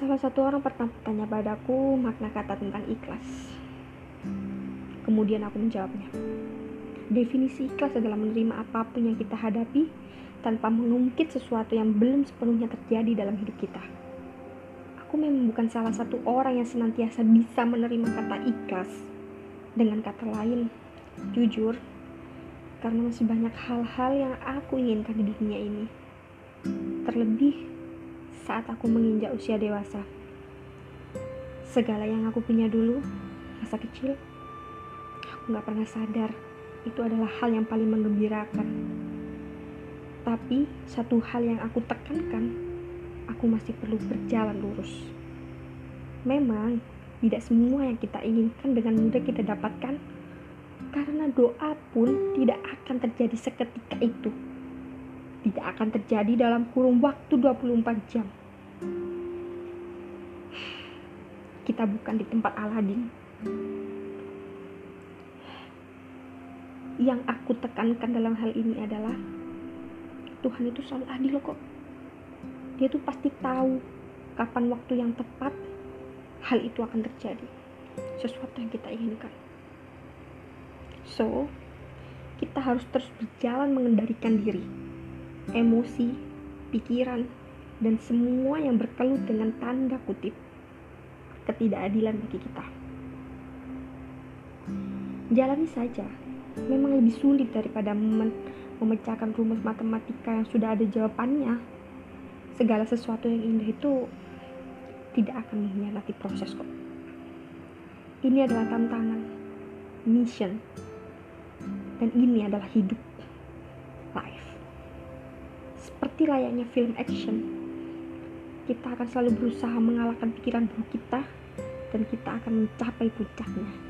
Salah satu orang pernah bertanya padaku makna kata tentang ikhlas. Kemudian aku menjawabnya. Definisi ikhlas adalah menerima apa pun yang kita hadapi tanpa mengungkit sesuatu yang belum sepenuhnya terjadi dalam hidup kita. Aku memang bukan salah satu orang yang senantiasa bisa menerima kata ikhlas. Dengan kata lain, jujur, karena masih banyak hal-hal yang aku inginkan di dunia ini. Terlebih saat aku menginjak usia dewasa. Segala yang aku punya dulu, masa kecil, aku gak pernah sadar itu adalah hal yang paling mengembirakan. Tapi satu hal yang aku tekankan, aku masih perlu berjalan lurus. Memang tidak semua yang kita inginkan dengan mudah kita dapatkan, karena doa pun tidak akan terjadi seketika itu. Tidak akan terjadi dalam kurung waktu 24 jam. Kita bukan di tempat Aladin. Yang aku tekankan dalam hal ini adalah Tuhan itu selalu adil kok. Dia tuh pasti tahu kapan waktu yang tepat hal itu akan terjadi. Sesuatu yang kita inginkan. So, kita harus terus berjalan mengendalikan diri, emosi, pikiran, dan semua yang berkelut dengan tanda kutip ketidakadilan bagi kita. Jalani saja, memang lebih sulit daripada mem memecahkan rumus matematika yang sudah ada jawabannya. Segala sesuatu yang indah itu tidak akan mengkhianati proses kok. Ini adalah tantangan, mission, dan ini adalah hidup, life. Seperti layaknya film action, kita akan selalu berusaha mengalahkan pikiran buruk kita dan kita akan mencapai puncaknya.